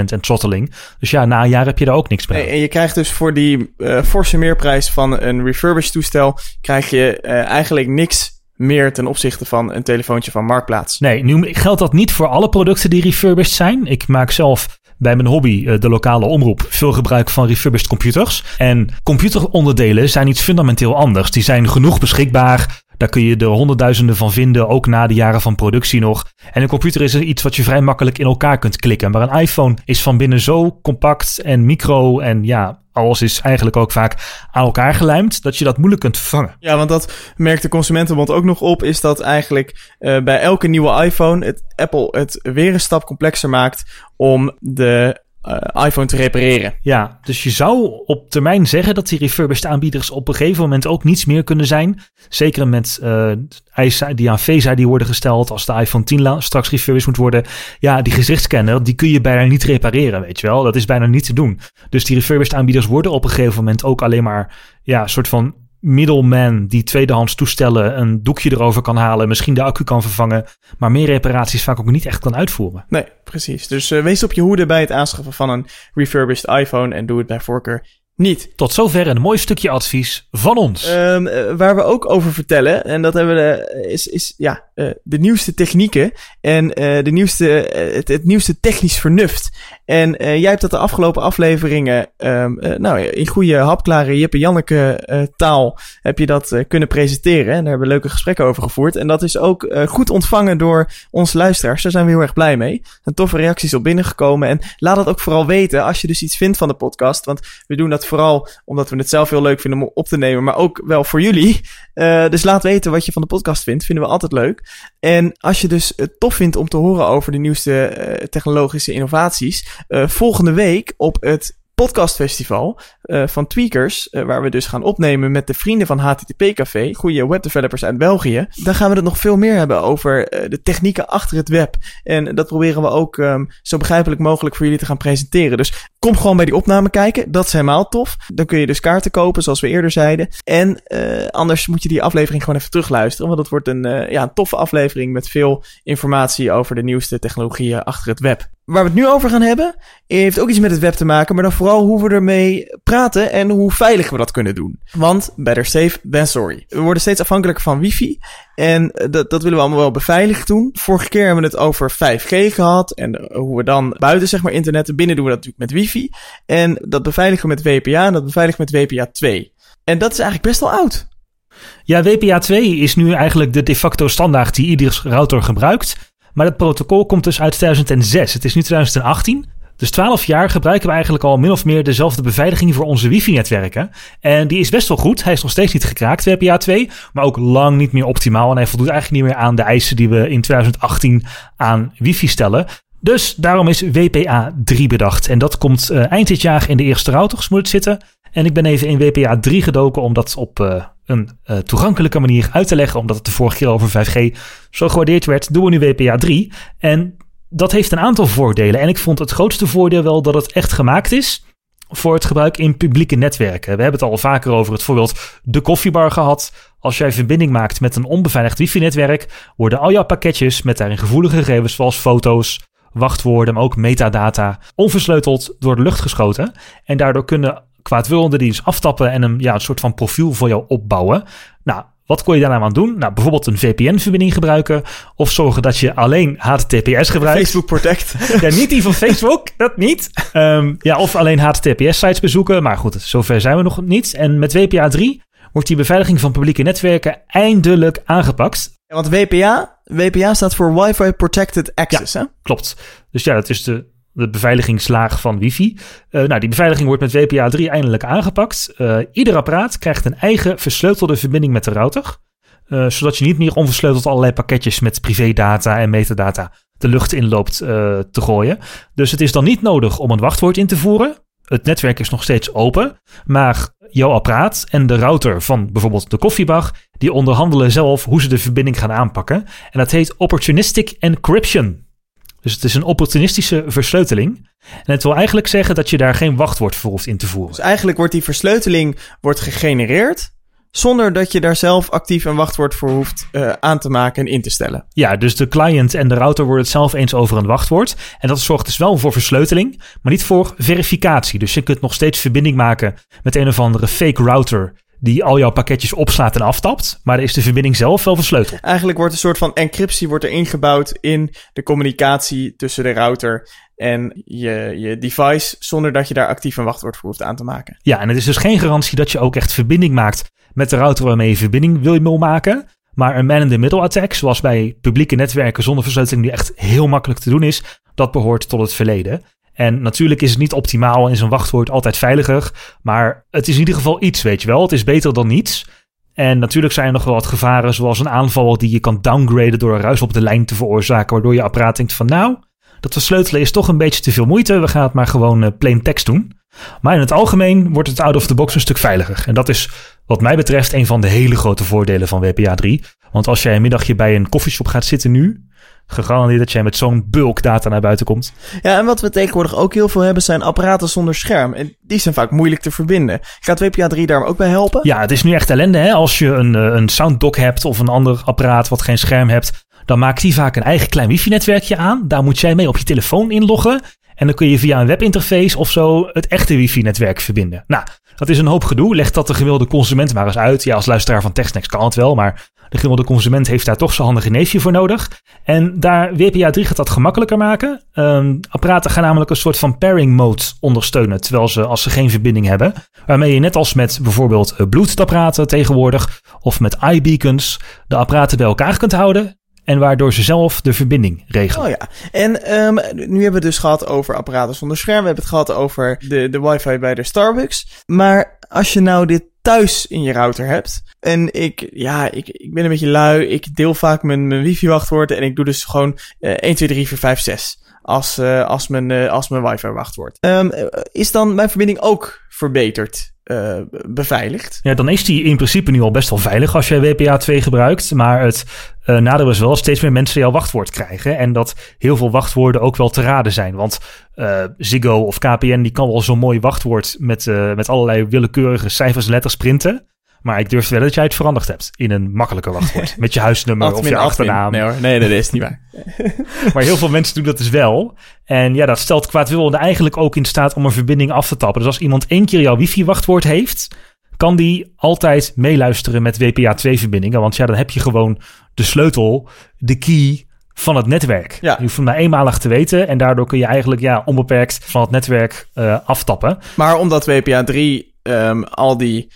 80% en trotteling. Dus ja, na een jaar heb je daar ook niks mee. En je krijgt dus voor die uh, forse meerprijs van een refurbished toestel, krijg je uh, eigenlijk niks meer ten opzichte van een telefoontje van Marktplaats. Nee, nu geldt dat niet voor alle producten die refurbished zijn. Ik maak zelf bij mijn hobby, uh, de lokale omroep, veel gebruik van refurbished computers. En computeronderdelen zijn iets fundamenteel anders. Die zijn genoeg beschikbaar. Daar kun je er honderdduizenden van vinden, ook na de jaren van productie nog. En een computer is iets wat je vrij makkelijk in elkaar kunt klikken. Maar een iPhone is van binnen zo compact en micro en ja, alles is eigenlijk ook vaak aan elkaar gelijmd, dat je dat moeilijk kunt vervangen. Ja, want dat merkt de Consumentenbond ook nog op, is dat eigenlijk uh, bij elke nieuwe iPhone het Apple het weer een stap complexer maakt om de iPhone te repareren. Ja, dus je zou op termijn zeggen dat die refurbished aanbieders op een gegeven moment ook niets meer kunnen zijn. Zeker met uh, eisen die aan Face ID worden gesteld als de iPhone 10 straks refurbished moet worden. Ja, die gezichtscanner, die kun je bijna niet repareren, weet je wel. Dat is bijna niet te doen. Dus die refurbished aanbieders worden op een gegeven moment ook alleen maar ja, soort van middleman die tweedehands toestellen een doekje erover kan halen, misschien de accu kan vervangen, maar meer reparaties vaak ook niet echt kan uitvoeren. Nee, precies. Dus uh, wees op je hoede bij het aanschaffen van een refurbished iPhone en doe het bij voorkeur niet. Tot zover een mooi stukje advies van ons. Um, uh, waar we ook over vertellen, en dat hebben we, uh, is, is ja, uh, de nieuwste technieken en de nieuwste, het, het, nieuwste technisch vernuft. En jij hebt dat de afgelopen afleveringen, um, nou, in goede hapklare Jippe Janneke taal, heb je dat kunnen presenteren. En daar hebben we leuke gesprekken over gevoerd. En dat is ook goed ontvangen door onze luisteraars. Daar zijn we heel erg blij mee. Er zijn toffe reacties op binnengekomen. En laat dat ook vooral weten als je dus iets vindt van de podcast. Want we doen dat vooral omdat we het zelf heel leuk vinden om op te nemen, maar ook wel voor jullie. Dus laat weten wat je van de podcast vindt. Vinden we altijd leuk. En als je dus het tof vindt om te horen over de nieuwste uh, technologische innovaties, uh, volgende week op het podcastfestival uh, van Tweakers, uh, waar we dus gaan opnemen met de vrienden van HTTP Café, goede webdevelopers uit België. Dan gaan we het nog veel meer hebben over uh, de technieken achter het web. En dat proberen we ook um, zo begrijpelijk mogelijk voor jullie te gaan presenteren. Dus kom gewoon bij die opname kijken. Dat is helemaal tof. Dan kun je dus kaarten kopen, zoals we eerder zeiden. En anders moet je die aflevering gewoon even terugluisteren, want het wordt een, ja, een toffe aflevering met veel informatie over de nieuwste technologieën achter het web waar we het nu over gaan hebben, heeft ook iets met het web te maken, maar dan vooral hoe we ermee praten en hoe veilig we dat kunnen doen. Want better safe than sorry. We worden steeds afhankelijker van wifi en dat, dat willen we allemaal wel beveiligd doen. Vorige keer hebben we het over 5G gehad en hoe we dan buiten zeg maar internet, binnen doen we dat natuurlijk met wifi. En dat beveiligen we met WPA en dat beveiligen we met WPA 2. En dat is eigenlijk best wel oud. Ja, WPA 2 is nu eigenlijk de de facto standaard die iedere router gebruikt. Maar het protocol komt dus uit 2006. Het is nu 2018. Dus 12 jaar gebruiken we eigenlijk al min of meer dezelfde beveiliging voor onze wifi-netwerken. En die is best wel goed. Hij is nog steeds niet gekraakt, WPA 2, maar ook lang niet meer optimaal. En hij voldoet eigenlijk niet meer aan de eisen die we in 2018 aan wifi stellen. Dus daarom is WPA 3 bedacht. En dat komt uh, eind dit jaar in de eerste routers moet het zitten. En ik ben even in WPA 3 gedoken om dat op uh, een uh, toegankelijke manier uit te leggen. Omdat het de vorige keer over 5G zo gewaardeerd werd, doen we nu WPA 3. En dat heeft een aantal voordelen. En ik vond het grootste voordeel wel dat het echt gemaakt is voor het gebruik in publieke netwerken. We hebben het al vaker over het voorbeeld de koffiebar gehad. Als jij verbinding maakt met een onbeveiligd wifi-netwerk, worden al jouw pakketjes met daarin gevoelige gegevens zoals foto's, wachtwoorden, maar ook metadata, onversleuteld door de lucht geschoten. En daardoor kunnen kwaadwillenden die dus aftappen en een, ja, een soort van profiel voor jou opbouwen. Nou, wat kon je daar nou aan doen? Nou, bijvoorbeeld een VPN-verbinding gebruiken. Of zorgen dat je alleen HTTPS gebruikt. Facebook Protect. [laughs] ja, niet die van Facebook, dat niet. Ehm, ja, of alleen HTTPS-sites bezoeken. Maar goed, zover zijn we nog niet. En met WPA 3 wordt die beveiliging van publieke netwerken eindelijk aangepakt. Ja, want WPA, WPA staat voor Wi-Fi Protected Access, hè? Klopt. Dus ja, dat is de, de beveiligingslaag van wifi. Uh, nou, die beveiliging wordt met WPA 3 eindelijk aangepakt. Uh, ieder apparaat krijgt een eigen versleutelde verbinding met de router. Uh, zodat je niet meer onversleuteld allerlei pakketjes met privédata en metadata de lucht inloopt te gooien. Dus het is dan niet nodig om een wachtwoord in te voeren. Het netwerk is nog steeds open, maar jouw apparaat en de router van bijvoorbeeld de koffiebag, die onderhandelen zelf hoe ze de verbinding gaan aanpakken. En dat heet opportunistic encryption. Dus het is een opportunistische versleuteling. En het wil eigenlijk zeggen dat je daar geen wachtwoord voor hoeft in te voeren. Dus eigenlijk wordt die versleuteling wordt gegenereerd zonder dat je daar zelf actief een wachtwoord voor hoeft uh, aan te maken en in te stellen. Ja, dus de client en de router worden het zelf eens over een wachtwoord. En dat zorgt dus wel voor versleuteling, maar niet voor verificatie. Dus je kunt nog steeds verbinding maken met een of andere fake router die al jouw pakketjes opslaat en aftapt. Maar is de verbinding zelf wel versleuteld. Eigenlijk wordt een soort van encryptie wordt er ingebouwd in de communicatie tussen de router en je, je device, zonder dat je daar actief een wachtwoord voor hoeft aan te maken. Ja, en het is dus geen garantie dat je ook echt verbinding maakt met de router waarmee je verbinding wil maken. Maar een man-in-the-middle attack, zoals bij publieke netwerken zonder versleuteling, die echt heel makkelijk te doen is, dat behoort tot het verleden. En natuurlijk is het niet optimaal en is een wachtwoord altijd veiliger. Maar het is in ieder geval iets, weet je wel. Het is beter dan niets. En natuurlijk zijn er nog wel wat gevaren, zoals een aanval die je kan downgraden door een ruis op de lijn te veroorzaken, waardoor je apparaat denkt van nou, dat versleutelen is toch een beetje te veel moeite. We gaan het maar gewoon uh, plain text doen. Maar in het algemeen wordt het out of the box een stuk veiliger. En dat is wat mij betreft een van de hele grote voordelen van WPA 3. Want als jij een middagje bij een koffieshop gaat zitten nu, gegarandeerd dat jij met zo'n bulk data naar buiten komt. Ja, en wat we tegenwoordig ook heel veel hebben zijn apparaten zonder scherm. En die zijn vaak moeilijk te verbinden. Gaat WPA 3 daar ook bij helpen? Ja, het is nu echt ellende hè. Als je een, eh, een sounddock hebt of een ander apparaat wat geen scherm hebt, dan maakt die vaak een eigen klein wifi-netwerkje aan. Daar moet jij mee op je telefoon inloggen. En dan kun je via een webinterface of zo het echte wifi-netwerk verbinden. Nou, dat is een hoop gedoe. Leg dat de gewilde consument maar eens uit. Ja, als luisteraar van TechSnacks kan het wel, maar de gemiddelde consument heeft daar toch zo'n handige neefje voor nodig. En daar WPA 3 gaat dat gemakkelijker maken. Um, apparaten gaan namelijk een soort van pairing mode ondersteunen, terwijl ze als ze geen verbinding hebben, waarmee je net als met bijvoorbeeld Bluetooth-apparaten tegenwoordig of met iBeacons de apparaten bij elkaar kunt houden en waardoor ze zelf de verbinding regelen. Oh ja, en um, nu hebben we dus gehad over apparaten zonder scherm. We hebben het gehad over de, de wifi bij de Starbucks. Maar als je nou dit thuis in je router hebt. En ik, ja, ik, ik ben een beetje lui. Ik deel vaak mijn, mijn wifi-wachtwoorden. En ik doe dus gewoon uh, 1, 2, 3, 4, 5, 6 als, uh, als, mijn, uh, als mijn wifi-wachtwoord. Um, is dan mijn verbinding ook verbeterd? Uh, beveiligd. Ja, dan is die in principe nu al best wel veilig als je WPA 2 gebruikt. Maar het uh, nadeel is wel steeds meer mensen jouw wachtwoord krijgen. En dat heel veel wachtwoorden ook wel te raden zijn. Want uh, Ziggo of KPN die kan wel zo'n mooi wachtwoord met, met allerlei willekeurige cijfers letters printen. Maar ik durf wel dat jij het veranderd hebt in een makkelijker wachtwoord. Met je huisnummer of je achternaam. Nee hoor, nee, dat is niet waar. [laughs] maar heel veel mensen doen dat dus wel. En ja, dat stelt kwaadwillende eigenlijk ook in staat om een verbinding af te tappen. Dus als iemand één keer jouw wifi-wachtwoord heeft, kan die altijd meeluisteren met WPA2-verbindingen. Want ja, dan heb je gewoon de sleutel, de key van het netwerk. Ja. Je hoeft hem maar eenmalig te weten en daardoor kun je eigenlijk ja, onbeperkt van het netwerk uh, aftappen. Maar omdat WPA3 um, al die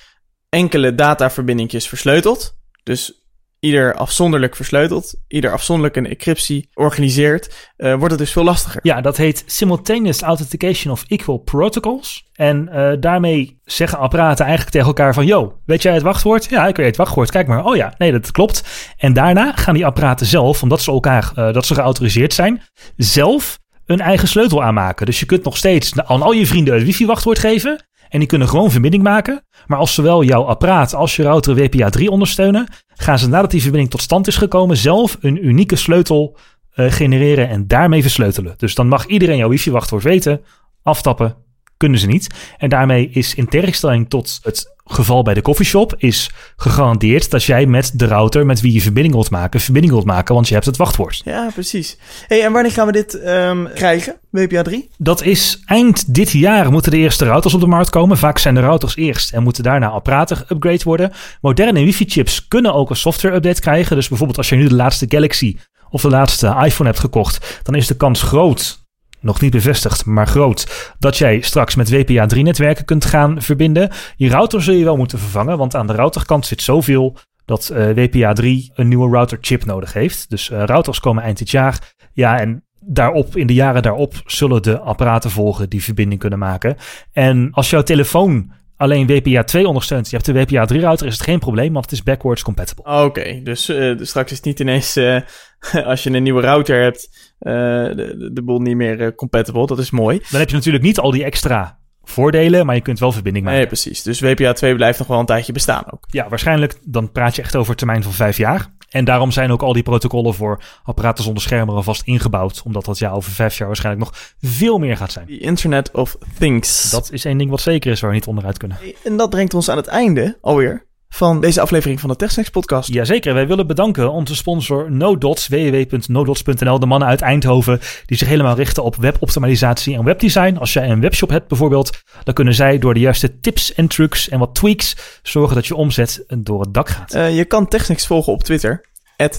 enkele dataverbindingjes versleuteld. Dus ieder afzonderlijk versleuteld, ieder afzonderlijk een encryptie organiseert, uh, wordt het dus veel lastiger. Ja, dat heet Simultaneous Authentication of Equal Protocols. En uh, daarmee zeggen apparaten eigenlijk tegen elkaar van... yo, weet jij het wachtwoord? Ja, ik weet het wachtwoord. Kijk maar. Oh ja, nee, dat klopt. En daarna gaan die apparaten zelf, omdat ze elkaar, uh, dat ze geautoriseerd zijn... zelf een eigen sleutel aanmaken. Dus je kunt nog steeds aan al je vrienden het wifi-wachtwoord geven... En die kunnen gewoon verbinding maken. Maar als zowel jouw apparaat als je router WPA3 ondersteunen, gaan ze nadat die verbinding tot stand is gekomen zelf een unieke sleutel eh, genereren en daarmee versleutelen. Dus dan mag iedereen jouw wifi-wachtwoord weten, aftappen, kunnen ze niet. En daarmee is in tegenstelling tot het geval bij de coffeeshop is gegarandeerd dat jij met de router met wie je verbinding wilt maken, verbinding wilt maken, want je hebt het wachtwoord. Ja, precies. Hey, en wanneer gaan we dit ehm, krijgen, WPA 3? Dat is eind dit jaar moeten de eerste routers op de markt komen. Vaak zijn de routers eerst en moeten daarna apparaten geüpgrade worden. Moderne wifi-chips kunnen ook een software-update krijgen. Dus bijvoorbeeld als je nu de laatste Galaxy of de laatste iPhone hebt gekocht, dan is de kans groot nog niet bevestigd, maar groot, dat jij straks met WPA 3 netwerken kunt gaan verbinden. Je router zul je wel moeten vervangen, want aan de routerkant zit zoveel dat uh, WPA 3 een nieuwe routerchip nodig heeft. Dus uh, routers komen eind dit jaar. Ja, en daarop, in de jaren daarop, zullen de apparaten volgen die verbinding kunnen maken. En als jouw telefoon alleen WPA 2 ondersteunt, je hebt de WPA 3 router, is het geen probleem, want het is backwards compatible. Oké, dus, uh, dus straks is het niet ineens [laughs] als je een nieuwe router hebt, uh, de, de boel niet meer compatible. Dat is mooi. Dan heb je natuurlijk niet al die extra voordelen, maar je kunt wel verbinding maken. Nee, precies. Dus WPA 2 blijft nog wel een tijdje bestaan ook. Ja, waarschijnlijk dan praat je echt over een termijn van vijf jaar. En daarom zijn ook al die protocollen voor apparaten zonder schermen alvast ingebouwd. Omdat dat ja over vijf jaar waarschijnlijk nog veel meer gaat zijn. The Internet of Things. Dat is één ding wat zeker is waar we niet onderuit kunnen. En dat brengt ons aan het einde alweer van deze aflevering van de TechSnacks podcast. Jazeker, wij willen bedanken onze sponsor NoDots, www.nodots.nl, de mannen uit Eindhoven, die zich helemaal richten op weboptimalisatie en webdesign. Als jij een webshop hebt bijvoorbeeld, dan kunnen zij door de juiste tips en trucs en wat tweaks zorgen dat je omzet door het dak gaat. Uh, je kan TechSnacks volgen op Twitter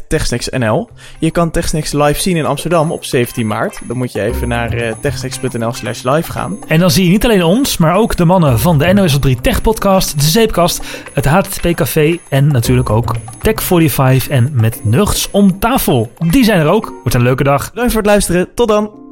techsnacks.nl. Je kan TechSnacks live zien in Amsterdam op 17 maart. Dan moet je even naar uh, techsnacks.nl slash live gaan. En dan zie je niet alleen ons, maar ook de mannen van de NOS 3 Tech Podcast, de Zeepkast, het HTTP Café en natuurlijk ook Tech45 en met nuchts om tafel. Die zijn er ook. Wordt een leuke dag. Bedankt voor het luisteren. Tot dan.